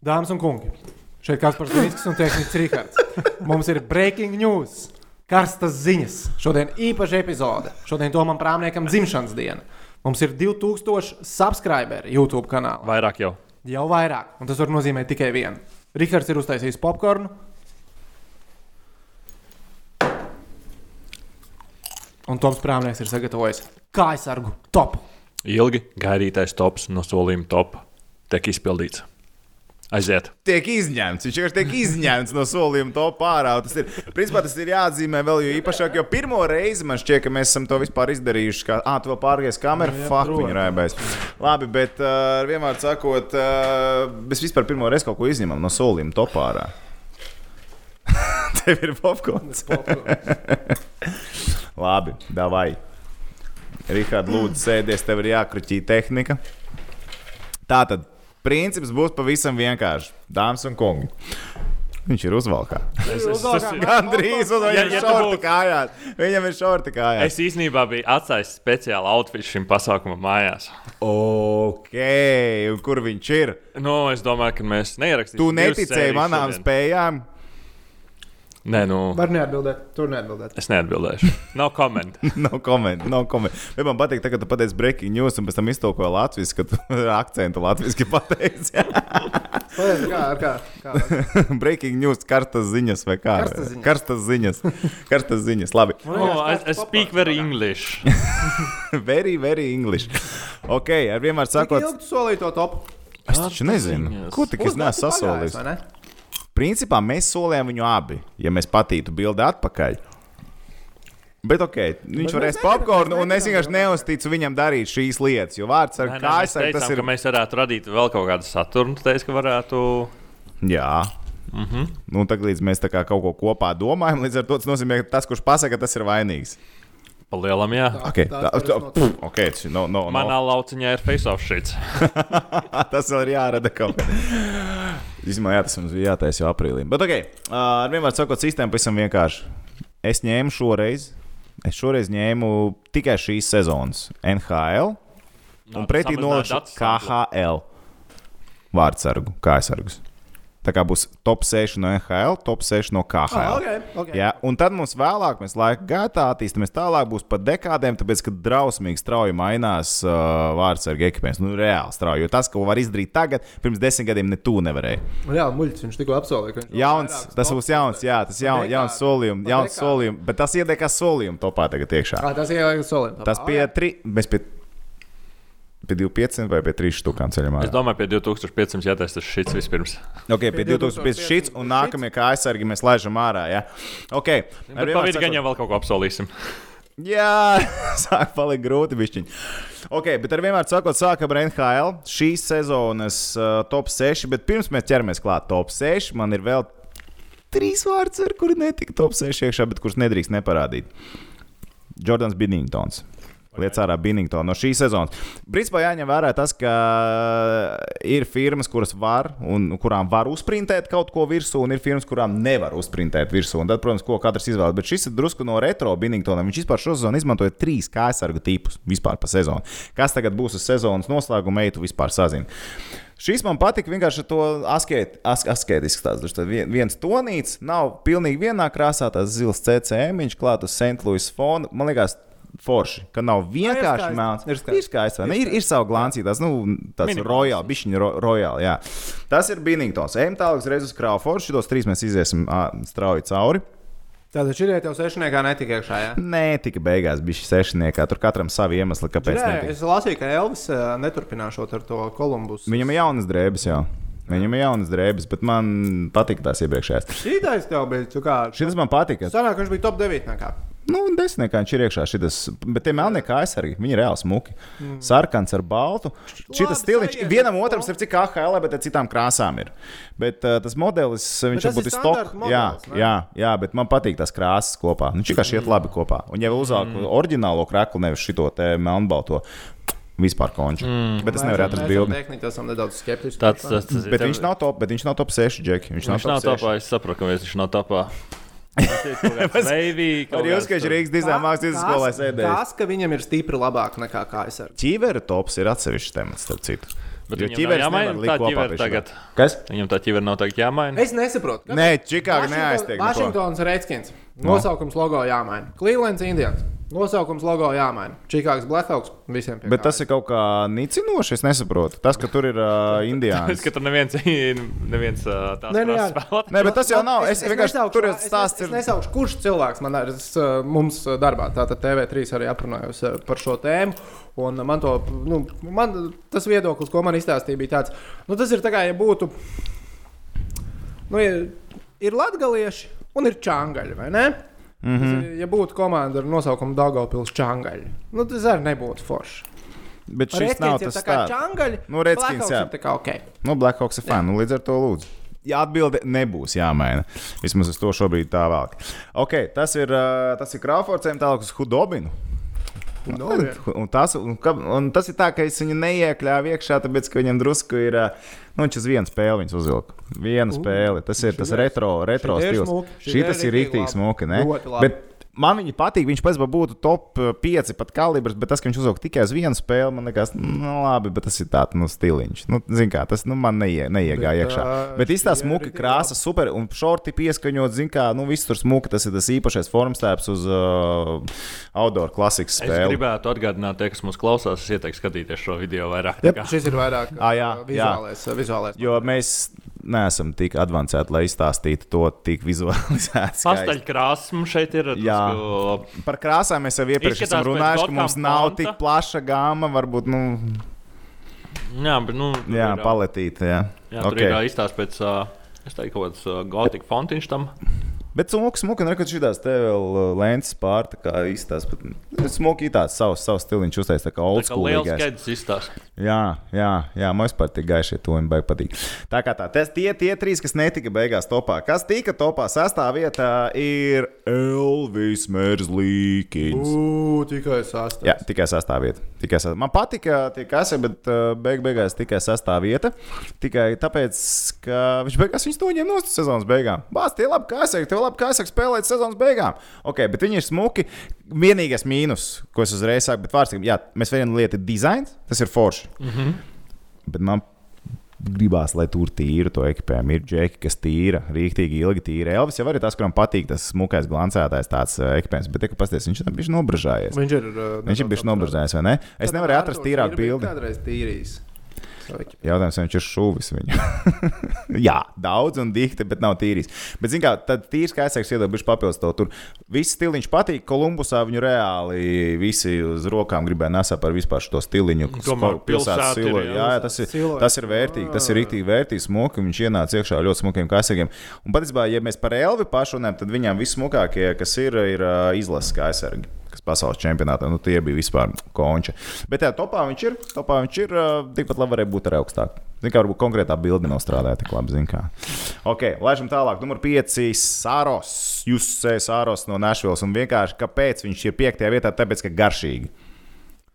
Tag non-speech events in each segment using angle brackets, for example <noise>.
Dāmas un kungi, šeit par Zīniskas un tehnikas Rihards. Mums ir breaking news, karstas ziņas. Šodien īpaša epizode. Šodien Tomam Prāmniekam dzimšanas diena. Mums ir 2000 subscriberi YouTube kanālā. Vairāk jau. Jau vairāk, un tas var nozīmēt tikai vienu. Rihards ir uztaisījis popkornu. Un Toms Prāmnieks ir sagatavojis kājsargu topu. Ilgi gaidītais tops no solījuma topa tiek izpildīts. Aiziet. tiek izņemts. Viņš vienkārši tiek izņemts no solījuma to pārā. Tas ir, principā, tas ir jāatzīmē vēl jo īpašāk, jo pirmo reizi man šķiet, ka mēs esam to vispār izdarījuši. Kā, ah, tu vēl pārgājies kamerā, Jā, fuck, viņa rēbēs. Labi, bet uh, ar vienmēr sakot, uh, mēs vispār pirmo reizi kaut ko izņemam no solījuma to pārā. <laughs> Tev ir popkorns. <laughs> Labi, davai. Rihards, lūdzu, sēdies, tev ir jākruķī tehnika. Tā tad princips būs pavisam vienkāršs. Dāmas un kungi. Viņš ir uzvalkā. Es, es, Uzvalkā. es, Gandrīz, un Ja- viņam ja ir tu šorti būtu- kājās. Viņam ir šorti kājās. es īstenībā biju atstājis speciālu outfit šim pasākumam mājās. Ok, un kur viņš ir? Nu, es domāju, ka mēs neierakstījām. Tu neticēji manām spējām. Nē, nu, Var neatbildēt, tur neatbildēt. es neatbildēšu. Nav komentāru. Nav komentāru. Nav koment. Bet man patīk, ka tu pateici breaking news, un pēc tam iztolkoji latviešu, ka tu <laughs> akcentu latviešu pateici. <laughs> Kā, kā, kā. <laughs> breaking news, karstas ziņas vai kā? Karstas ziņas. Karstas ziņas. Karstas ziņas. Labi. Oh, I, I speak very English. very, very English. Ok, ar vienmēr Cik sakot, ilgi tu solīji to topu? es taču nezinu, ko tik es neesmu sasolījis. Principā mēs solījām viņu abi, ja mēs patītu bildi atpakaļ. Bet ok, viņš mēs varēs popkornu, un es vienkārši neusticu viņam darīt šīs lietas. Jo vārds ar kājas teicām, tas ir. ka mēs varētu radīt vēl kaut kādu saturu. Tu teici, ka varētu. Jā. Mm Mhm. -hmm. nu, tagad mēs tā kā kaut ko kopā domājam, līdz ar to tas nozīmē, ka tas, kurš pasaka, tas ir vainīgs. Palielam, jā. Okay, tā tā, tā, pf, okay, tas- no, no, no. Manā lauciņā ir face-off šits. <laughs> tas vēl ir jārada kaut kā. Īsumā, jā, tas mums bija jātaisa jau aprīlī. Bet, ok, uh, ar vienmēr sakot, sistēma pavisam vienkārši. Es ņēmu šoreiz, es šoreiz ņēmu tikai šīs sezonas NHL un pretī noliku KHL vārdsargu, kājsargus. Tā kā būs top 6 no NHL, top 6 no KHL. Ah, ok, ok. Jā, un tad mums vēlāk, mēs laika gaitā attīstāmies tālāk, būs pat dekādēm, tāpēc, ka drausmīgi strauji mainās uh, vārdsarga ekipējums. Nu, reāli strauji. Jo tas, ko var izdarīt tagad, pirms desmit gadiem, ne tu nevarēji. Jā, muļķis, viņš tikko apsolīja. Jauns, tas būs jauns, jā, tas jaun, jauns solījums, jauns solījums, bet tas iedēkā solījumu topā tagad iekšā. Ah, tas ir solījums. Tas pie 3, mēs pie, pie 2500 vai pie 3 stūkām ceļam. Es domāju, pie 2500 jātaisa tas šits vispirms. Ok, pie Pie 2500 šits un nākamie kā aizsargi mēs laižam ārā. Ja? Okay. Bet pa vidu gan jau vēl kaut ko apsolīsim. Jā, <laughs> sāk palikt grūti. Bišķiņ. Ok, bet ar vienmēr sakot, sākam ar NHL. Šīs sezonas uh, top 6, bet pirms mēs ķeramies klāt top 6, man ir vēl trīs vārds, ar kuriem netika top 6 iekšā, bet kurus nedrīkst neparādīt. Jordans Binningtons. Lietas ārā Binningtona no šīs sezonas. Principā jāņem vērā tas, ka ir firmas, kuras var un kurām var uzprintēt kaut ko virsū, un ir firmas, kurām nevar uzprintēt virsū. Un tad, protams, ko katrs izvēlas. Bet šis ir drusku no retro Binningtona. Viņš vispār šo sezonu izmantoja trīs kājsargu tipus vispār pa sezonu. Kas tagad būs uz sezonas noslēguma, eitu vispār sazina. Šis man patika vienkārši to asket, as, asketiski. Tas vien, viens tonīts, nav pilnīgi vienā krāsā, tas zils CCM, viņš klāt uz St. Louis fona. Man liekas, forši, ka nav vienkārši skaisti. melns. Ir skaisti. Ir skaisti, vai ne? Ir, ir savu glāncī, tas, nu, tāds rojāls, bišķiņa ro, rojāls, jā. Tas ir Binningtons. Ejam tālāk uzreiz uz Crawfordu, šitos trīs mēs iziesim ā, strauji cauri. Tātad šī ir jau sešniekā netika iekšā. Jā. Nē, tika beigās bija šis sešniekā, tur katram savi iemesli, kāpēc. Nē, es lasīju, ka Elvis neturpināšot ar to Kolumbus. Viņam ir jaunas drēbes, jā. Viņam ir jaunas drēbes, bet man patīk tās iepriekšējās. Šī taisa tev bija. Šis man patika. Sanāk, ka viņš bija top 9. Nekā. Nu, desmitniekā viņš ir iekšā. Šitas, bet tie melnie kā aizsargi, viņi ir reāli smuki. Mm. Sarkans ar baltu. Šis stiliņš sajiet, vienam otram ir cik AHL, bet ar citām krāsām ir. Bet uh, tas modelis, viņš tas varbūt ir ir stok. standarta Jā, jā, jā, bet man patīk tās krāsas kopā. Nu, Viņš vienkārši iet labi kopā. Un ja uzvelk mm. oriģinālo kreklu, nevis šito te melnbalto. Vispār konču. Mm. Bet es nevaru atrast bildi. Tehniski esam nedaudz skeptiski. Tāds, tas, tas ir Bet viņš nav top, bet viņš nav top 6, Džeki. Viņš, Viņš nav top 6. topā, es saprotu, ka viņš nav topā. <laughs> Arī jūs, ka viņš Rīgas dizaina mākslas skolā sēdēja. Tas, ka viņam ir stipri labāk nekā kā es ar. Ķīveru tops ir atsevišķs temats, starp citu. Bet Jo nav jāmaina tā šitā. tagad. Kas? Viņam tā ķivera nav tagad jāmaina. Es nesaprotu. Nē, Čikāga Washington- neaiztiek. neko. Washingtons Redskins. Nosaukums logo jāmaina. Clevelands Indians. Nosaukums logo jāmaina. Čikāgas Blackhawks visiem pie Bet kājas. tas ir kaut kā nicinoši. Es nesaprotu. Tas, ka tur ir uh, Es <laughs> indiāns. skatu, ka neviens, <laughs> neviens uh, tāds jā. spēlētājs. Nē, bet tas jau nav. Es vienkārši nesaukšu- tur ir es- stāsts. Es, es nesaukšu, kurš cilvēks man ir es, uh, mums darbā. Tātad TV3 arī aprunājos uh, par šo tēmu. Un man, to, nu, man tas viedoklis, ko man izstāstīja, bija tāds, nu, tas ir tā kā, ja būtu. Nu, ir, ir latgalieši un ir čangaļi, vai ne? Mm. -hmm. ir, ja būtu komanda ar nosaukumu Dāngāpils čangaļi, nu, tas arī nebūtu forši. Bet šis nav Redskins ir tas tā kā stāsts. čangaļi. Nu, Redskins, jā. ir tā kā ok. Nu, Blackhawks ir fani. Nu, līdz ar to lūdzu. Jā, atbilde nebūs jāmaina. Vismaz uz to šobrīd tā vēl. Okay, tas ir, uh, tas ir Crawfordsam, tālāk uz Hudobinu. Nu, Un tas, un, un tas ir tā, ka es viņu neiekļāvu iekšā, tāpēc, ka viņam drusku ir. Nu, viņš uz vienu spēli uzvilka. Vienu spēli. Tas ir tas retro, retro stils. Šī tas ir rīktīgi smuki. Bet Man viņa patīk, viņš pats būtu top 5 pat kalibrs, bet tas, ka viņš uzvilka tikai uz vienu spēli, man liekas, nu, labi, bet tas ir tāds nu, stiliņš. Nu, zin kā, tas nu, man neie, neiegāja Bet, iekšā. Bet smuki, riktīgi krāsa, super, un šorti pieskaņot, zin kā, nu, viss tur smuki, tas ir tas īpašais formstēps uz uh, outdoor klasikas Es spēli. gribētu atgādināt, tie, kas mūs klausās, es ieteiktu skatīties šo video vairāk. Jā, šis ir vairāk Ā, jā, vizuālais. ā, vizuālais. Jo mēs neesam tik avansēti, lai izstāstītu to tik vizualizēti. skaisti. Pastaļkrāsas mums šeit ir. Jā. drusku- Par krāsām mēs jau iepriekš esam runājuši, ka mums nav fonta. tik plaša gama, varbūt, nu, Jā, bet, nu, tur jā, ir, paletīta. Jā, Jā, tur okay. ir ā, izstāsts pēc, ā, es teiktu, kaut kāds ā, gotika fontiņš tam. Bet smuki, smuki, un rekords šīs te vēl uh, lēns pār, tā kā izstāsta. Smuki tāds savs, savs stiliņš uztais, tā kā old Tā kā school. liels izstāsts. Jā, jā, jā man vispār tik gaišie to man baigi patīk. Tā kā tā, tas tie, tie trīs, kas netika beigās topā. Kas tika topā, sastā vietā ir Elvis Merzlīkins. Ugh, tikai sastāvs. Jā, tikai sastāvvieta. Tikai sastāv... Man patika tie kase, bet uh, beig beigās tikai sastāvvieta. Tikai tāpēc, ka viņš beigās viņus noņēma no sezonas beigām. Bāz, tie labi kase, tie labi kase spēlēt sezonas beigām. Ok, bet viņi ir smuki. Vienīgais mīnus, ko es uzreiz saku, bet vārds, jā, mēs viena lieta ir dizains, tas ir forši. Mm -hmm. Bet man gribās, lai tur tīra to ekipējumu. Ir džeki, kas tīra, rīktīgi ilgi tīra. Elvis jau ir tas, kuram patīk tas smukais, glancētais tāds uh, ekipējums, bet, te, pasties, viņš tam bija nobražājies. Viņš ir. Uh, Viņš ir bijis nobražājies, vai ne? Es nevaru atrast tīrāku bildi. Kādreiz tīrījis. Jautājums, vai viņš ir šuvis viņu. <laughs> Jā, daudz un dikti, bet nav tīrīs. Bet, zināmā mērā, tad tīrs kā aizsargs iedodas papildus to tur. Viss stiliņš patīk. Kolumbusā viņu reāli visi uz rokām gribēja nesāt par vispār šo stiliņu. Pilsētas pilsēta ir, silu. jā. Jā, tas ir, tas ir vērtīgi. Tas ir rīktīgi vērtīgi smuki. Viņš ienāca iekšā ar ļoti smukiem kaisagiem. Un patiesībā, ja mēs par Elvi pašu runājam, tad viņam vissmukākie, kas ir, ir izlases kaisargi. Kas pasaules čempionātā, nu tie bija vispār konči. Bet jā, topā viņš ir. Topā viņš ir. Tikpat labi varēja būt arī augstāk. Ziniet, kā varbūt konkrētā bilde nav strādāja tik labi. Ok, laižam tālāk. Numur 5. Sāros. Jūs sēžat Sāros no Nešvilas. Un vienkārši kāpēc viņš ir 5. vietā? Tāpēc, ka garšīgi.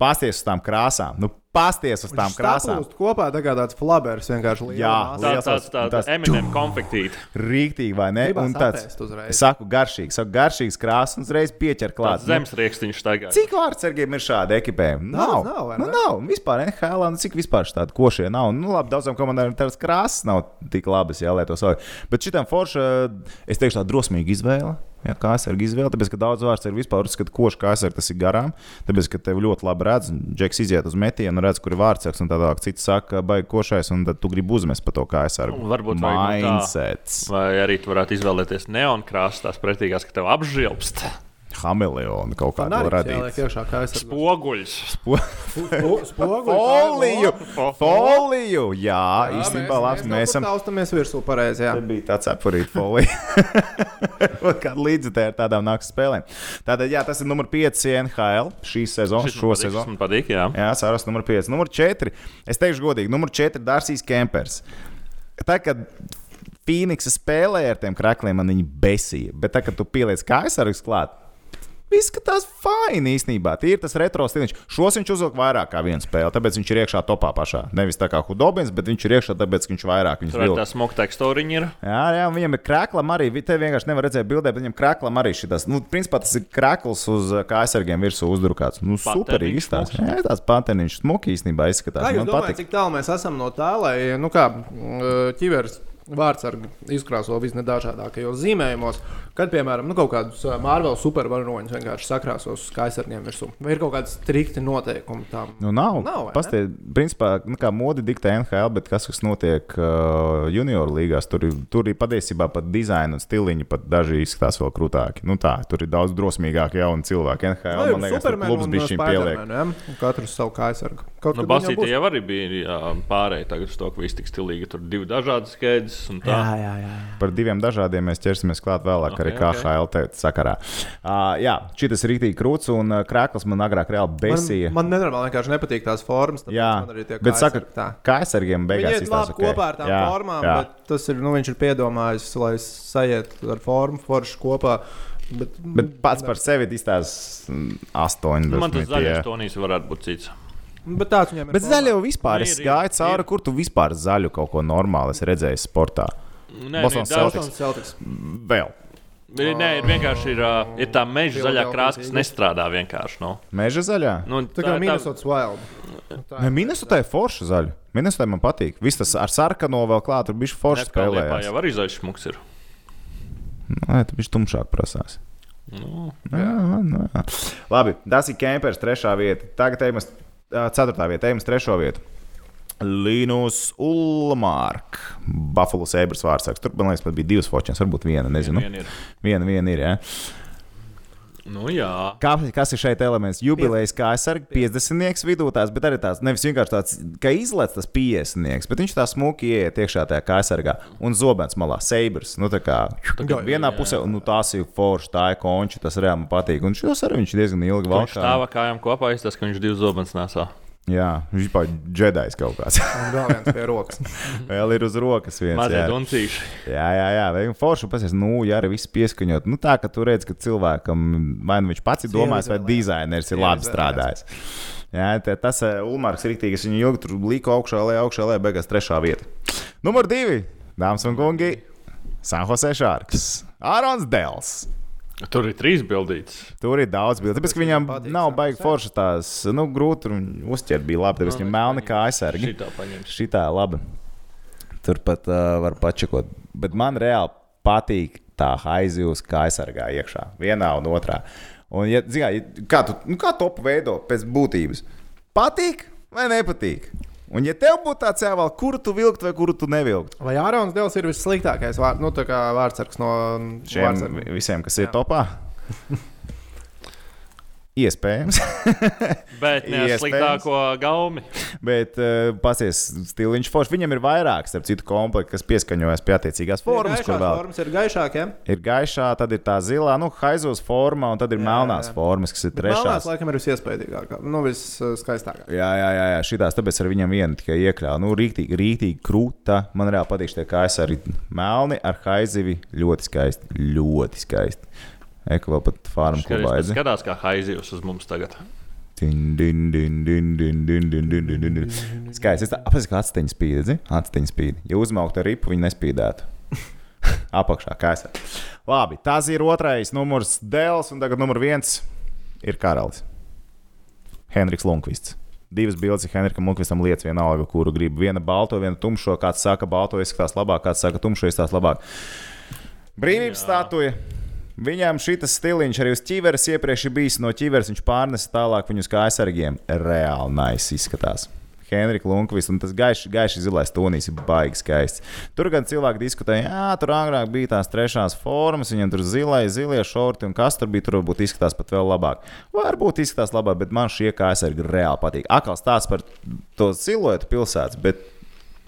Pasties uz tām krāsām. Nu, pasties uz tām krāsām. Sapūst kopā tā kā tāds flabers vienkārši liels. Jā, liels tāds tāds tas- Eminem konfektīte. Rīktīgi, vai ne? Gribās Un tāds saku, garšīgs, saku, garšīgs krāsas un uzreiz pieķer klāt. Tāds zemes rīkstiņš tagad. Cik vārdsargiem ir šādi ekipējumi? Nav, nav, vai nu, nav. Vispār NHL, nu, cik vispār tādi košie nav. Nu, labi, daudzām komandām tādas krāsas nav tik labas, jā, lai to savu. Bet šitam forša, es teikšu, tā drosmīga izvēle. Jā, kā es ar izvēli, tāpēc, ka daudz vārds ir vispār uzskata, ka koši kā ar tas ir garām. Tāpēc, ka tev ļoti labi redz, Džeks iziet uz metienu, redz, kur ir vārdsargs, un tā tālāk. Cits saka, baigi košais, un tad tu gribi uzmest par to kā es ar Varbūt vajag nu tā. mindsets. Vai arī tu varētu izvēlēties neonkrāsas, tās pretīgās, ka tev apžilbst. Hameleonu kaut kādu Fanāriks radīt. jāliek iekšā, kā es saprotu. Poguļs. Spoguļi. Foliju! Fo- Foliju! Jā, īstenībā labi. Mēs esam. Taustamies virsū pareizi, jā. Tā bija tāds apurīt folija. <laughs> Kāda līdzekļa ar tādām naktas spēlēm. Tātad, jā, tas ir numur 5 NHL šīs sezonas, šo sezonu. Man patīk, jā. Jā, Sāras numur 5. Numur 4. Es teikšu godīgi, numur 4 Dārsīs Kempers. Tā kā Phoenixa spēlēja ar tiem krākliem, man viņi besīja. Bet tā, kad tu pieliec kājas ar klāt, Izskatās fini īstenībā. Tie ir tas retro stiliņš. Šos viņš uzvilka vairāk kā vienu spēli, tāpēc viņš ir iekšā topā pašā. Nevis tā kā Hudobins, bet viņš ir iekšā, tāpēc viņš vairāk viņus vilka. tā smuka tekstūriņa ir. Jā, jā, un viņam ir krāklam arī. Te vienkārši nevar redzēt bildē, bet viņam krāklam arī šis. Nu, principā tas ir krāklis uz ā, kājsargiem virsū uzdrukāts. Nu, superīgi smuks. Jā, tās patēniņš smuki īstenībā izskatās. Kā jūs Man domājat, patīk. cik tālu mēs esam no tā, lai nu kā, mm, ķiveres vārdsargi izkrāso visnedažādākajos zīmējumos, kad, piemēram, nu, kaut kādus ā, Marvel supervaroņus vienkārši sakrāsos uz kaisarņiem virsū? Vai ir kaut kādi strikti noteikumi tam? Nu, nav. Nav? Pastāv, principā, nu, kā modi diktē NHL, bet kas, kas notiek uh, junior līgās, tur, tur ir patiesībā pat dizaina un stiliņi, pat daži izskatās vēl krūtāki. Nu, tā, tur ir daudz drosmīgāki jauni cilvēki. NHL, Vai man liekas, Superman klubs un bija šim pieliek. Spiderman, ja? Katrs savu kaisargu. Kaut Nu, būs- jau arī bija pārējai tagad uz to, ka viss tik stilīgi. Tur divi dažādi skaidrs un tā. jā, jā, jā. Par diviem dažādiem mēs ķersimies klāt vēlāk, okay, arī. KHL te- sakarā. Uh, jā, šis ir rītīgi krūts, un krāklis man agrāk reāli besīja. Man, man nenormāli vienkārši nepatīk tās formas. Jā, man arī tie bet saka, tā. kā aizsargiem beigās ir labi kopā ar tām jā, formām, jā. bet tas ir, nu, viņš ir piedomājis, lai sajiet ar formu foršu kopā. Bet, Bet pats par sevi izstāsta 8. Nu, man tas zaļais tonīs varētu būt cits. Bet tāds viņam ir. Bet zaļo vispār Nu, es ir, ir, gāju cauri, kur tu vispār zaļu kaut ko normālu esi redzējis sportā. Nē, Boston ir daudz- Celtics. Celtics. Vēl. Ir, nē, ir vienkārši ir, uh, ir tā meža zaļā krāsa, kas nestrādā vienkārši. No. Meža zaļā. Nu, Tā kā Minnesotas Wild. Tā Nē, ir. Minnesotā ir forša zaļa. Minnesotā man patīk. Viss tas ar sarkano vēl klāt, tur bija forša spēlējās. jau arī zaļš smuks. Ir. Nē, tas bija tumšāk prasās. Nu, Jā, jā, jā. Labi, tas ir Kempers, trešā vieta. Tagad ejam uz ceturtā vieta, ejam uz trešo vietu. Linus Ulmārk, Buffalo Sabres vārdsargs. Tur, man liekas, pat bija divas fočas, varbūt viena, nezinu. vien ir. Viena, viena ir. Ja? Nu, jā. Kā, kas ir šeit elements? Jubilejas kā aizsargs, 50 vidū tās, bet arī tāds nevis vienkārši tāds, ka izlaiž tas 50, bet viņš tā smuki ieiet iekšā tajā kā aizsargā. Un zobens malā, seibrs. Nu, tā kā Jā, vienā pusē, un nu, tās ir forši, tā ir konča, tas reāli man patīk. Un šos arī viņš diezgan ilgi Viņš valkā. stāva kājām kopā, izstāsta, ka viņš divas zobens nesā. Jā, viņš ir džedājs kaut kāds. <laughs> Un vēl viens pie rokas. <laughs> Vēl ir uz rokas viens. Mazie jā. duncīši. Jā, jā, jā, vai forši pasies, nu, ja arī viss pieskaņot. Nu, tā, ka tu redz, ka cilvēkam vai nu viņš pats ir domājis, vai dizainers ir labi strādājis. Jā, tā, tas uh, Ulmārs ir rīktīgi, es viņu ilgi tur liku augšā, lai augšā, lai beigās trešā vieta. Numur divi, dāmas un kungi, Sanhosē Šārks, Ārons Dels. Tur ir trīs bildītas. Tur ir daudz bildes. Tāpēc, ka viņam patīk nav baigi forši tās, nu, grūti tur uzķert bija labi, tāpēc, ka viņam melni kā aizsargi. Šitā paņems. Šitā labi. Turpat uh, var pačakot. Bet man reāli patīk tā aizjūta, kā aizsargā iekšā. Vienā un otrā. Un, ja, zinā, kā tu nu, kā topu veido pēc būtības? Patīk vai nepatīk? Un, ja tev būtu tāds jāvēl, kuru tu vilkt vai kuru tu nevilkt? Vai Ārons Dēls ir vissliktākais vār, nu, tā kā vārdsargs no Šiem vārdsargiem? visiem, kas ir Jā. topā? <laughs> Iespējams. <laughs> Bet ne ar sliktāko gaumi. Bet uh, pasies stiliņš foršs. Viņam ir vairāk, starp citu, komplekti, kas pieskaņojas pie attiecīgās formas, kur vēl formas ir gaišākie. ir gaišā, tad ir tā zilā, nu, haizos forma, un tad ir Jā, melnās jā. formas, kas ir Melnās, trešās. laikam, ir visiespaidīgākā, nu, viskaistākā. Jā, jā, jā, jā šitās, tāpēc ar viņam vienu tikai iekļāvu. Nu, rīktīgi, rīktīgi krūta. Man reāli patīk šie kājas arī melni ar haizivi. Ļoti skaisti, ļoti skaisti. Ekvapat farmu klubā. Tas skatās, kā haizivs uz mums tagad. Skaisti. Es apskaužu, kā acis spīdzi. Acis spīd. Ja uzmauktu ripu, viņi nespīdētu. <laughs> Apakšā kaisā. Labi, tas ir otrais numurs Dēls, un tagad numur viens ir karalis. Henriks Lunkvists. Divas bildes ir Henrikam Lunkvistam lietas vienalga, kuru grib. Viena balto, viena tumšo. Kāds saka, balto izskatās labāk, kāds saka, tumšo izskatās labāk. Brīvības Jā. statuja Viņam šis stiliņš arī uz ķīveres iepriekš bijis no ķīveres. Viņš pārnesa tālāk viņus kā aizsargiem. Reāli nice izskatās. Henrika Lunkvist, un tas gaišs, gaišs zilais tonīs ir baigi skaists. Tur gan cilvēki diskutēja, jā, tur agrāk bija tās trešās formas, viņam tur zilais, zilie šorti, un kas tur bija, tur varbūt izskatās pat vēl labāk. Varbūt izskatās labāk, bet man šie kā aizsargi reāli patīk. Akals stāsts par to siluetu pilsētas, bet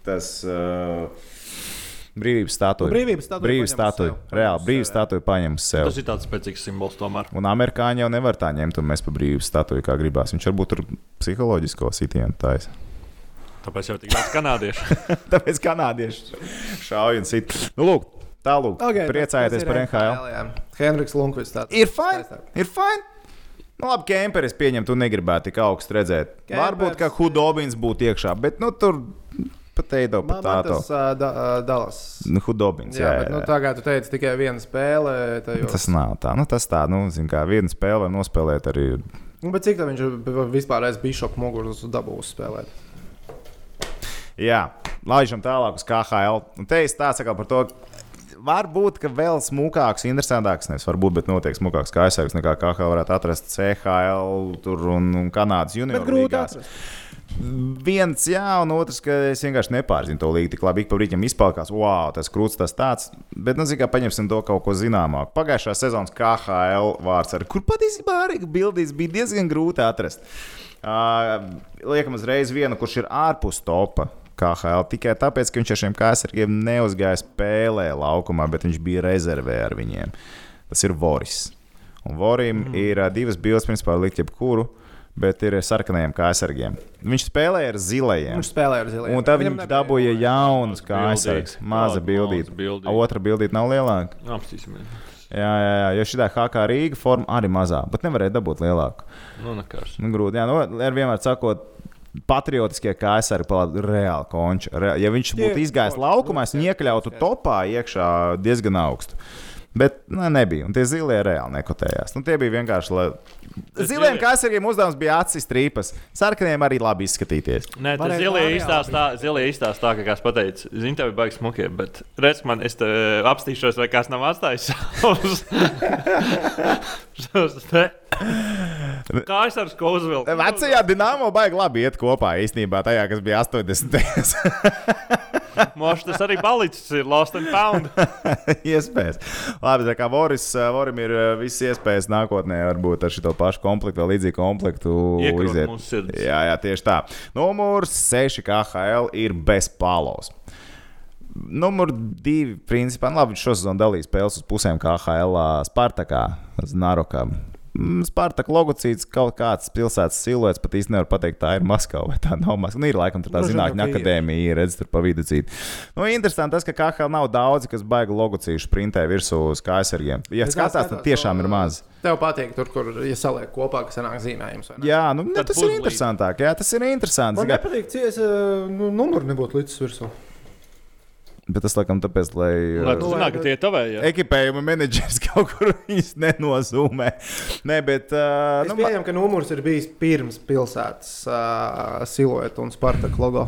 tas. Uh, Brīvības statūja. Nu, brīvības statūja Brīvības sev. Reāli, brīvības statūja paņem sev. Tas ir tāds spēcīgs simbols tomēr. Un amerikāņi jau nevar tā ņemt un mēs pa brīvības statuju, kā gribās. Viņš varbūt tur psiholoģisko sitienu taisa. Tāpēc jau tik daudz kanādiešu. <laughs> Tāpēc kanādieši šauj un sit. Nu, lūk, Tālāk, okay, priecājieties par NHL. jā. Henriks Lunkvits. tāds. Ir. Taisnāk. Ir fine. Nu, labi, Kemperis pieņem, tu negribētu tik augstu redzēt. Kempers. Varbūt, ka Hudobins būtu iekšā, bet nu, tur eido Man, pat man tas uh, da, uh, Dallas. Nu, Hudobins, Jā, jā, bet jā, nu, tā kā tu teici, tikai viena spēle. Tajos. Tas nav tā. Nu, tas tā, nu, zin, kā viena spēle var nospēlēt arī. Nu, bet cik tā viņš ir vispār aiz Bishopu muguras dabūs spēlēt? Jā, laižam tālāk uz KHL. Un te es tā saku par to. Varbūt, ka vēl smukāks, interesantāks, nevis varbūt, bet noteikti smukāks kā aizsargs nekā KHL varētu atrast CHL tur un, un Kanādas Bet junioru grūti atrast. Viens, jā, un otrs, ka es vienkārši nepārzinu to līniju. Tik labi, ka brīdim izpalkās, wow, tas krūts, tas tāds. Bet, nu, zināmā mērā, paņemsim to kaut ko zināmāku. Pagājušā sezonas KHL vārds, ar kur patiesībā arī bildīs bija diezgan grūti atrast. Uh, liekam, uzreiz vienu, kurš ir ārpus topa. KHL tikai tāpēc, ka viņš ar šiem kāsargiem neuzgāja spēlē laukumā, bet viņš bija rezervē ar viņiem. Tas ir Voris. Un Vorim mm. ir divas bildes, principā, likt jebkuru, bet ir sarkanajiem kāsargiem. Viņš spēlēja ar zilajiem. Viņš spēlēja ar ziliem. Un tad Viņam viņš dabūja kāsargus. bildītes. Maza maza bildīte. Otra bildīte nav lielāka. Apstīsimies. Jā, jā, jā. Jo šī HK Rīga forma arī mazā, bet nevarēja dabūt lielāku. Nu, nekas. Nu, grūti. Jā, nu, ar vienmēr sakot, patriotiskie kāsari palāda reāli konči. Reāli. Ja viņš būtu izgājis laukumā, es jā, viņu iekļautu jā. topā iekšā diezgan augstu. Bet nu, nebija. Un tie zilie reāli nekotējās. Nu, tie bija vienkārši. La... Ziliem zilie- kāsariem uzdevums bija acis trīpas. Sarkaniem arī labi izskatīties. Nē, tas zilie izstāstā, zilie izstāstā tā, ka kāds pateica, zini, tev ir baigs smukie, bet redz, man es te apstīšos, vai kāds nav atstājis savus. <laughs> <laughs> Kā es ar skozu vēl? Vecajā dīnāmā baigi labi iet kopā īstenībā tajā, kas bija 80. <laughs> Mošs tas arī palicis, ir lost and found. <laughs> iespējas. Labi, tā kā Voris, Vorim ir eh, visas iespējas nākotnē, varbūt ar šo pašu komplektu, vēl līdzīgu komplektu Iekrot iziet. Jā, jā, tieši tā. Numurs 6 KHL ir bez palos. Numur divi, principā, nu, labi, viņš šosezon dalīja spēles uz pusēm KHL, Spartakā, Znarokā. Mm, Spartak logocīts kaut kāds pilsētas siluets, pat īsti nevar pateikt, tā ir Maskava vai tā nav Maskava. Nu, ir laikam tur tā vien, zinātņu akadēmija, ir redz tur pa vidu cīt. Nu, interesanti tas, ka KHL nav daudzi, kas baigi logocīšu printē virsū uz kājsargiem. Ja skatās, tad tiešām ir maz. Tev patīk tur, kur ja saliek kopā, kas sanāk zīmējums. Jā, nu, ne, Tad tas ir interesantāk. Jā, tas ir interesanti. Man nepatīk, ja es nu, numuru nebūtu līdz virsū. Bet tas, laikam, tāpēc, lai. Lai uh, tu zinātu, ka tie ir tavēji. ekipējuma menedžers <laughs> kaut kur viņas nenozūmē. Nē, bet. Uh, Es nu, pieņemu, ka numurs ir bijis pirms pilsētas uh, silueta un Spartaka logo.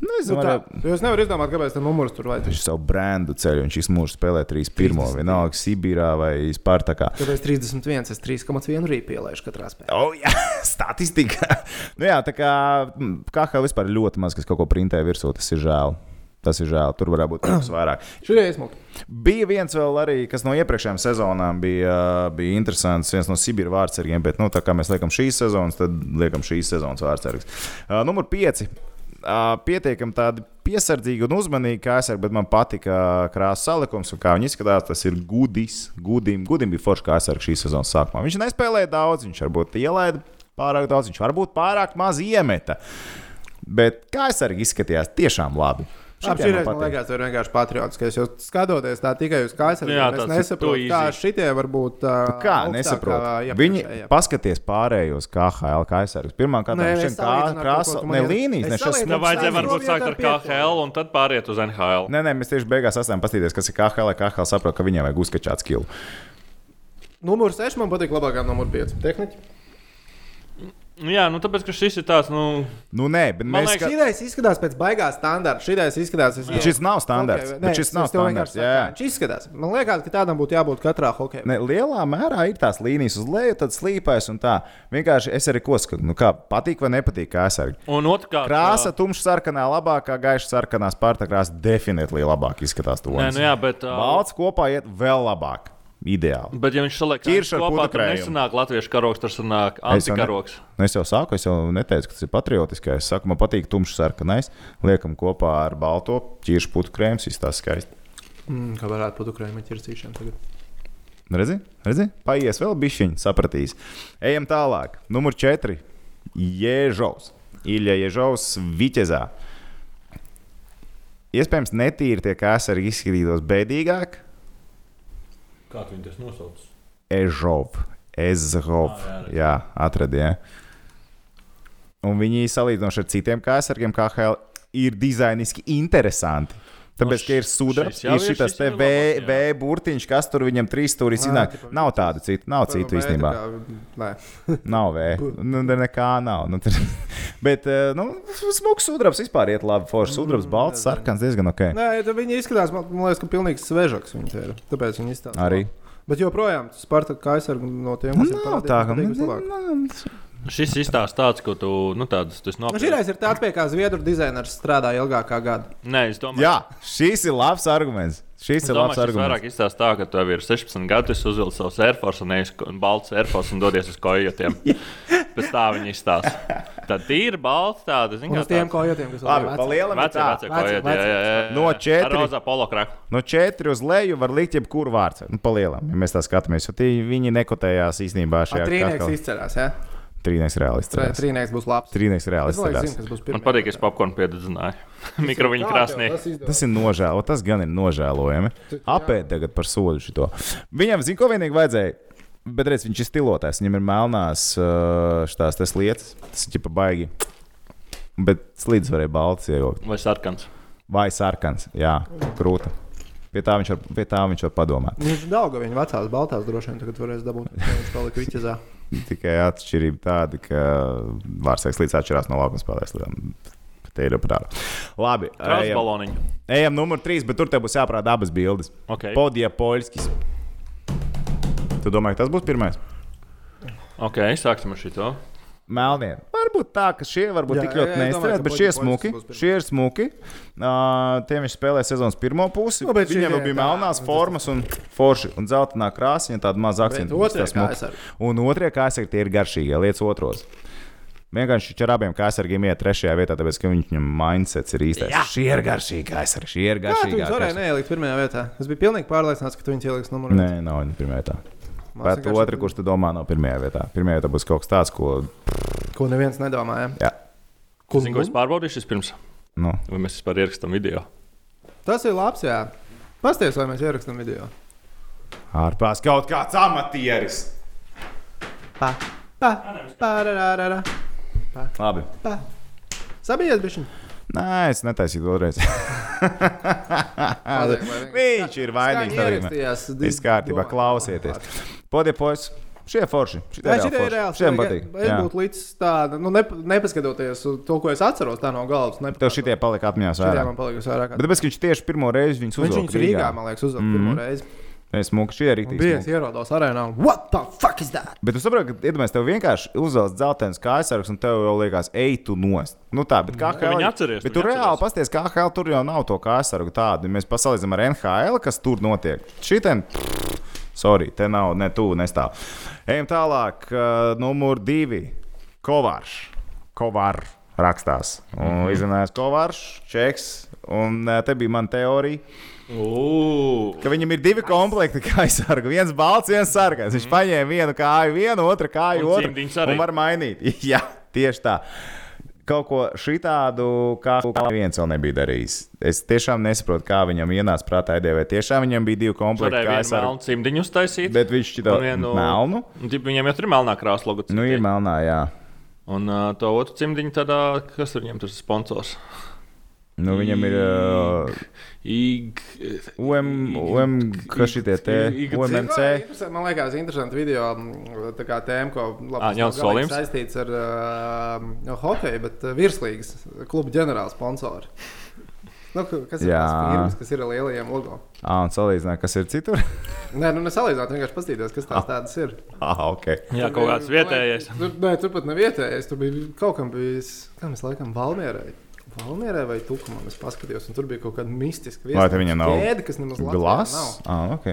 nu, es Nu, tā, es nevaru izdomāt, kāpēc tam numurs tur vajag. viņš savu brendu ceļu, viņš visu mūžu spēlē 3-1. 30. Vienalga, Sibīrā vai Spartakā. Tāpēc 31, es 3,1 arī pielieku katrā spēlē. O, <laughs> jā, statistika. nu, jā, tā kā mm, KHL vispār ļoti maz, kas kaut ko printē virsū. Tas ir žēl. Tas ir žēl. Tur varētu būt kas vairāk. Šodien esmu. Bija viens vēl arī, kas no iepriekšējām sezonām bija, bija interesants. viens no Sibīra vārdsargiem, bet, nu, tā kā mēs liekam šīs sezonas, tad liekam šīs sezonas vārdsargs. Uh, numur 5. Uh, pietiekami tādi piesardzīgi un uzmanīgi, saku, bet man patika krāsa salikums, un kā viņi izskatās. Tas ir gudis. Gudim, gudim bija foršs kā saku šīs sezonas sākumā. Viņš nespēlēja daudz, viņš varbūt ielaida pārāk daudz, viņš varbūt pārāk maz iemeta. Bet kā arī izskatījās, tiešām labi. Šī Šitie man liekas, tas ir vienkārši patriotiskais. Jo skatoties tā tikai uz Jā, es tāds ir nesaprotu, kā šitie var būt. Uh, Nu Kā nesaprotu? Viņi paskatās pārējos KHL kaisargus. Pirmkārt, ar to, krāsa, ne līnijas, ne šis. Nevajadzēja Savā varbūt sākt ar. KHL un tad pāriet uz NHL. Nē, nē, mēs tieši beigās esam paskatījušies, kas ir KHL. KHL saprot, ka viņiem vajag uzskačāt skilu. Numurs 6 man patīk labākā numur 5. Tehniķi. Jā, nu tāpēc, ka šis ir tāds, nu, Nu, nē, bet Man mēs. liekas, Ka... Šī izskatās pēc baigā standarta. Šī izskatās, es... Bet šis nav standarts. Bet nē, šis es- nav es standarts. Jā, jā. Viņš izskatās. Man liekas, ka tādam būtu jābūt katrā hokeja. Ne, lielā mērā ir tās līnijas uz leju, tad slīpēs un tā. Vienkārši es arī ko skatu. Nu, kā, patīk vai nepatīk kaisargi. un otrkārt, Krāsa, tumšs sarkanā, labākā, gaiša sarkanā, spārta krāsa definitīvi labāk izskatās. Nē, nu jā, bet, uh, Balts kopā iet vēl labāk. Ideāli. bet ja viņš saliek ar kopā, tad nesanāk latviešu karoks, tur sanāk Es jau ne- antikaroks. Nu, es jau sāku, es jau neteicu, ka tas ir patriotiskais. Es saku, man patīk tumšs sarkanais. Liekam kopā ar balto ķiršu putu krēmu, izstāsta skaisti. Mm, kā varētu būt Ukraiņa ķircīšana tagad. Redzi, redzi? Paies vēl bišķiņi, sapratīs. Ejam tālāk. Numur 4. Jēžovs. Ilja Jēžovs Vitezā. iespējams, netīri tie kāsari izskatītos bēdīgāk. Kā tu viņu tas nosauc? Ežov. Ezhov. Ah, jā, Jā, atradīja. Un viņi salīdzinoši ar citiem kāsariem, kā HL, ir dizainiski interesanti. Tāpēc, ka ir jau ir ir- šis te ir V, v burtiņš, kas tur viņam trīs stūri iznāk. tipa Nav tādu citu, nav citu īstenībā. Nē, <laughs> Nav V. Nu, ne- nekā nav. Nu, tur... <laughs> Bet, eh, nu, smuks sudrabs vispār iet labi. Foršs sudrabs, balts, sarkans, diezgan ok. Nē tad viņi izskatās, man, man liekas, ka pilnīgi svežaks viņi ir. Tāpēc viņi izstāsta. Arī. Bet joprojām, Spartak aizsargu no tiem, kas ir nav parādījušies, tā, ka. patīk nu, vislabāk. nu, Šis izstāsta tāds, ko tu, nu, tāds, tas Nu, nopietni. Šī reize ir tāds, pie kā zviedru dizainers strādāja ilgākā gada. Nē, es domāju, Jā, šis ir labs arguments. Šis Es ir labs domāju, ka tas vairāk arguments. izstāsta tā, ka tev ir 16 gadi, es uzvilku savus airforce un eju balts airforce un dodies uz kojotiem. <laughs> Pēc tā viņi izstāsta. Tad tīri balts tāda, zini, kā uz tiem kojotiem, kas Labi, vēl pa lielam ir Vecie, tā. vecie Veci- kojoti, jā, jā, jā. No četri- Ar rozā polo kraku. No 4 uz leju var likt jebkuru vārdu. Nu, palielam, ja mēs tā skatāmies. Jo tie, viņi nekotējās īstenībā šajā Trīnieks izcerās, jā? Trīnieks reālists. Trī- Trīnieks būs labs. Trīnieks reālists. Es zinu, kas būs Man pirmais. patīk, ka es popkornu piededzināju. <laughs> Mikroviņu krāsnī. Tas ir nožēlojami. Tas gan ir nožēlojami. Apēd tagad par sodu šito. Viņam, zina, ko vienīgi vajadzēja. Bet redz, viņš ir stilotājs. Viņam ir melnās uh, šīs tas lietas. Tas ir ģipa baigi. Bet slīdus varēja balts ievilkt. Vai sarkans? Vai sarkans. Jā, krūta. Pie tā viņš var, pie tā viņš var padomāt. Viņš daudz viņa vecās baltās droši vien tagad varēs dabūt. ja Viņš palika viķezā. <laughs> Tikai atšķirība tāda, ka vārdsēks līdz atšķirās no laukuma spēlēs. Te ir prātā. Labi, ejam, Krāsbaloniņu. ejam numur trīs, bet tur tev būs jāprāta abas bildes. Okay. Podija Poļskis. Tu domā, ka tas būs pirmais? ok, sāksim ar šito. Melnie. Varbūt tā, ka šie varbūt Jā, tik jā, ļoti jā, ka bet šie smuki. Šie ir smuki. Uh, tiem viņš spēlē sezonas pirmo pusi. Nu, bet Viņiem jau bija melnās nu, formas un forši un zeltainā krāsa, ja tāda maza akcentu. Un otrie tie ir garšīgie, lietas otros. Vienkārši ar abiem kāsargiem iet trešajā vietā, tāpēc ka viņam mindsets ir īstais. Jā. Šie ir garšīgi kāsari, šie ir Kā tu viņus varēji neielikt pirmajā vietā? Es biju pilnīgi pārliecināts, ka tu viņus ieliks numurā. Nē, nav viņa pirmā vietā. Bet otrs, kurš tu domā, nav pirmajā vietā. Pirmajā vietā būs kaut kas tāds, ko. Ko neviens nedomāja. Jā, Ko Zinu, ko es pārbaudīšu pirms, nu, vai mēs vispār ierakstām video. Tas ir labs, jā. Pasties, vai mēs ierakstām video. ārpās kaut kāds amatieris. Pa, pa, pa, ra, ra, ra, ra. Labi. pa. Sabijies, bišķiņ. Nē, es netaisīju vēlreiz. <laughs> Viņš ir vainīgs. Ierakstījās, Viss kārtībā, klausieties. Podie, pois, šie forši. Jā, šitie ir reāli. Šiem patīk. Es Jā. būtu līdz tāda, nu, nep nepaskatoties to, ko es atceros, tā no galvas. Tev šitie palika atmiņās vairāk. man palikusi vairāk. Bet tāpēc, ka viņš tieši pirmo reizi viņus Viņš uzvilka viņus Rīgā, man liekas, uzvilka Mhm. pirmo reizi. Es mūku šie arī bija es tīk. ierodos arēnā un what the fuck is that? Bet tu saproti, ka iedomājies, tev vienkārši uzvelk dzeltenis kājsargs, un tev jau liekas, ej, tu nost. Nu tā, bet kā viņi atceries, Bet tu reāli pasties, kā HL tur jau nav to kājsargu tādu. Mēs pasalīdzinām ar NHL, kas tur notiek. Šitien, sorry, te nav ne tu, nestāv. Ejam tālāk, uh, numur divi. Kovārš. Kovār rakstās. Un izrunājās Kovārš, Čeks. Un uh, te bija mana teorija. Ugh, ka viņam ir divi komplekti aizsargu. Viens balts, viens sarkans. Viņš paņēma vienu kāju, vienu otru kāju, Un otru. Un var mainīt. <laughs> Jā, tieši tā. Kaut ko šitādu, kā viens vēl nebija darījis. Es tiešām nesaprotu, kā viņam ienāca prātā ideja, vai tiešām viņam bija divi komplekti varēja vienu aizsargu. melnu cimdiņu uztaisīt. Bet viņš šķita vienu melnu. Viņam jau tur ir melnā krāsa logo. Nu, ir melnā, jā. Un uh, to otru cimdiņu tādā, kas tur viņam tur ir sponsors? Nu, viņam ir uh. UM, UM, kas Ig- UMNC. Interesanti, Man liekas, interesanti video. Tā kā tēma, ko tas nav galīgi solījums? saistīts ar uh, hokeju, bet uh, virslīgas kluba ģenerāla sponsori. Nu, ka- kas ir Jā. tās firmas, kas ir ar lielajiem logo? Ah, un salīdzināt, kas ir citur. <laughs> Nē, nu nesalīdzināt, vienkārši paskatīties, kas tās tādas ir. ah, ok. Jā, kaut kāds vietējais. Tur, nē, tur pat nav vietējais. Tur bija kaut kam bijis, kā mēs laikam, Valmierai. Valmierai vai Tukumam es paskatījos, un tur bija kaut kāda mistiska Vai te viņa nav ķēde, kas nemaz Glas. nav. Ah, ok.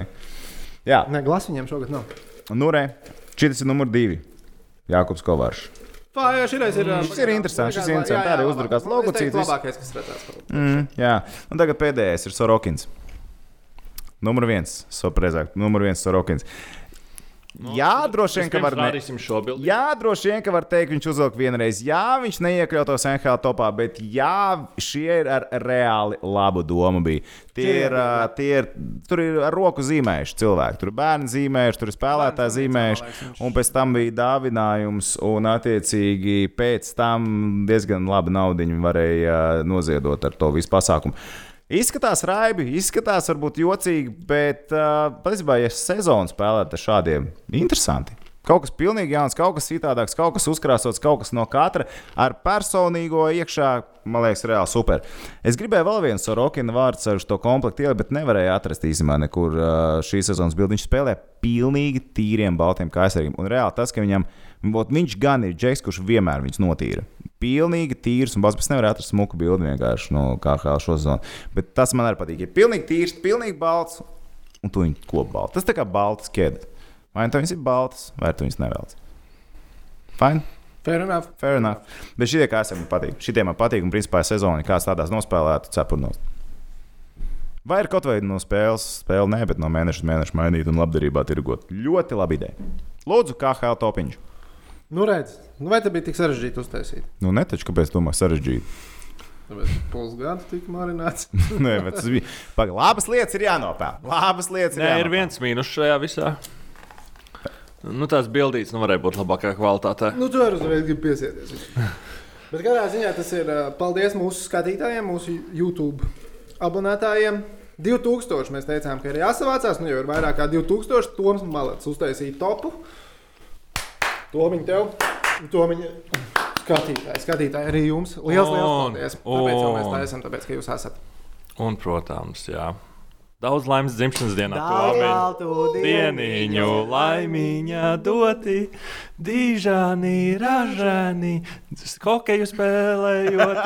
Jā, Nē, glas viņiem šogad nav. nu re. Šis ir numur divi. Jākubs Kovārš. Pā, jā, šitais ir. Šis ir interesants, šis ir interesants. Tā arī uzdrukās logocītis. Tas labākais, kas redzēts. Mm, jā, un tagad pēdējais ir Sorokins. Numur viens, so precīzāk, numur viens Sorokins. Jā, droši vien, ka var. Bildi. Jā, droši vien, ka var teikt, viņš uzvilka vienreiz. Jā, viņš neiekļautos NHL topā, bet jā, šie ir ar reāli labu domu. Bija. Tie ir, ā, tie ir, tur ir ar roku zīmējuši cilvēki. Tur ir bērni zīmējuši, tur ir spēlētāji zīmējuši. Un pēc tam bija dāvinājums, un attiecīgi pēc tam diezgan labu naudu varēja noziedot ar to visu pasākumu. Izskatās raibi, izskatās varbūt jocīgi, bet uh, patiesībā, ja sezonu spēlēt ar šādiem, interesanti. Kaut kas pilnīgi jauns, kaut kas citādāks, kaut kas uzkrāsots, kaut kas no katra ar personīgo iekšā. Man liekas, reāli super. Es gribēju vēl vienu Sorokina vārdu ar to komplektu ielikt, bet nevarēju atrast īstenībā nekur šīs sezonas bildi. Viņš spēlē pilnīgi tīriem baltiem kaisariem. Un reāli tas, ka viņam, ot, viņš gan ir džeks, kurš vienmēr viņus notīra. Pilnīgi tīrs, un Bāzs nevar atrast smuku bildi vienkārši no KHL šo sezonu. Bet tas man arī patīk. Ir pilnīgi tīrs, pilnīgi balts, un tu viņu kopbalts. Tas tā kā balts ķēdes. Vai nu tas ir balts, vai tu viņus nevēlas. Fine. Fair enough. Fair enough. Bet šie kā man patīk. Šitie man patīk, un principā sezonā kāds tādās nospēlētu cepurnos. Vai ir kaut vai no spēles, spēle nē, bet no mēneša uz mēnešu mainīt un labdarībā tirgot. Ļoti labi ideja. Lūdzu, KHL topiņš. Nu, redz, nu, vai tas bija tik sarežģīti uztaisīt? Nu, ne taču, kāpēc domā sarežģīti. Tāpēc pusgadu tika marināts. <laughs> Nē, bet tas bija. Paga, labas lietas ir jānopelna. Labas lietas ir Nē, ir jānopelna. viens mīnus šajā visā. Nu, tās bildītas nu, varēja būt labākā kvalitātē. nu, tu arī uzreiz gribi piesieties. <laughs> Bet katrā ziņā tas ir paldies mūsu skatītājiem, mūsu YouTube abonētājiem. 2000 mēs teicām, ka ir jāsavācās. Nu, jau ir vairāk kā 2000. Toms Malets uztaisīja topu. To viņa tev, to viņa skatītāji, skatītāji arī jums. Lielas, liels Un- paldies. Tāpēc jau mēs un- tā esam, tāpēc, ka jūs esat. Un, protams, jā. Daudz laimes dzimšanas dienā. Tomiņ. baltu Dieniņu laimiņā doti, dižāni, ražāni, hokeju spēlējot.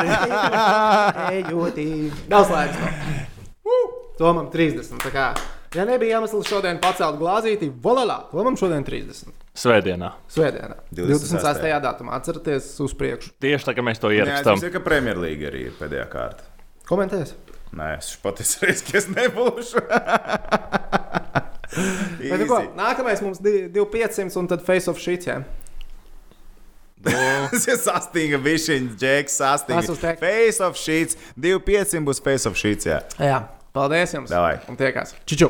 Ejoti. <laughs> Daudz laiks. vēl. Tomam 30. tā kā, Ja nebija iemesls šodien pacelt glāzīti, volā, tomam šodien 30. Svētdienā. Svētdienā, 26. 26. datumā. Atcerieties, uz priekšu. Tieši tā, kā mēs to Jā, es ierakstām. zinu, ka Premjerlīga arī ir pēdējā kārta. Komentēs. Nē, es patiesībā reiz, ka es nebūšu. <laughs> Bet, nu, ko, nākamais mums ir 2500 un tad face of shit. Jā. <laughs> Tas ir sastinga, višķiņš, džeks, Tas sastinga. Face of sheets, 2500 būs face of sheets, jā. jā. Paldies jums! Davai. Un tiekās! Čiču!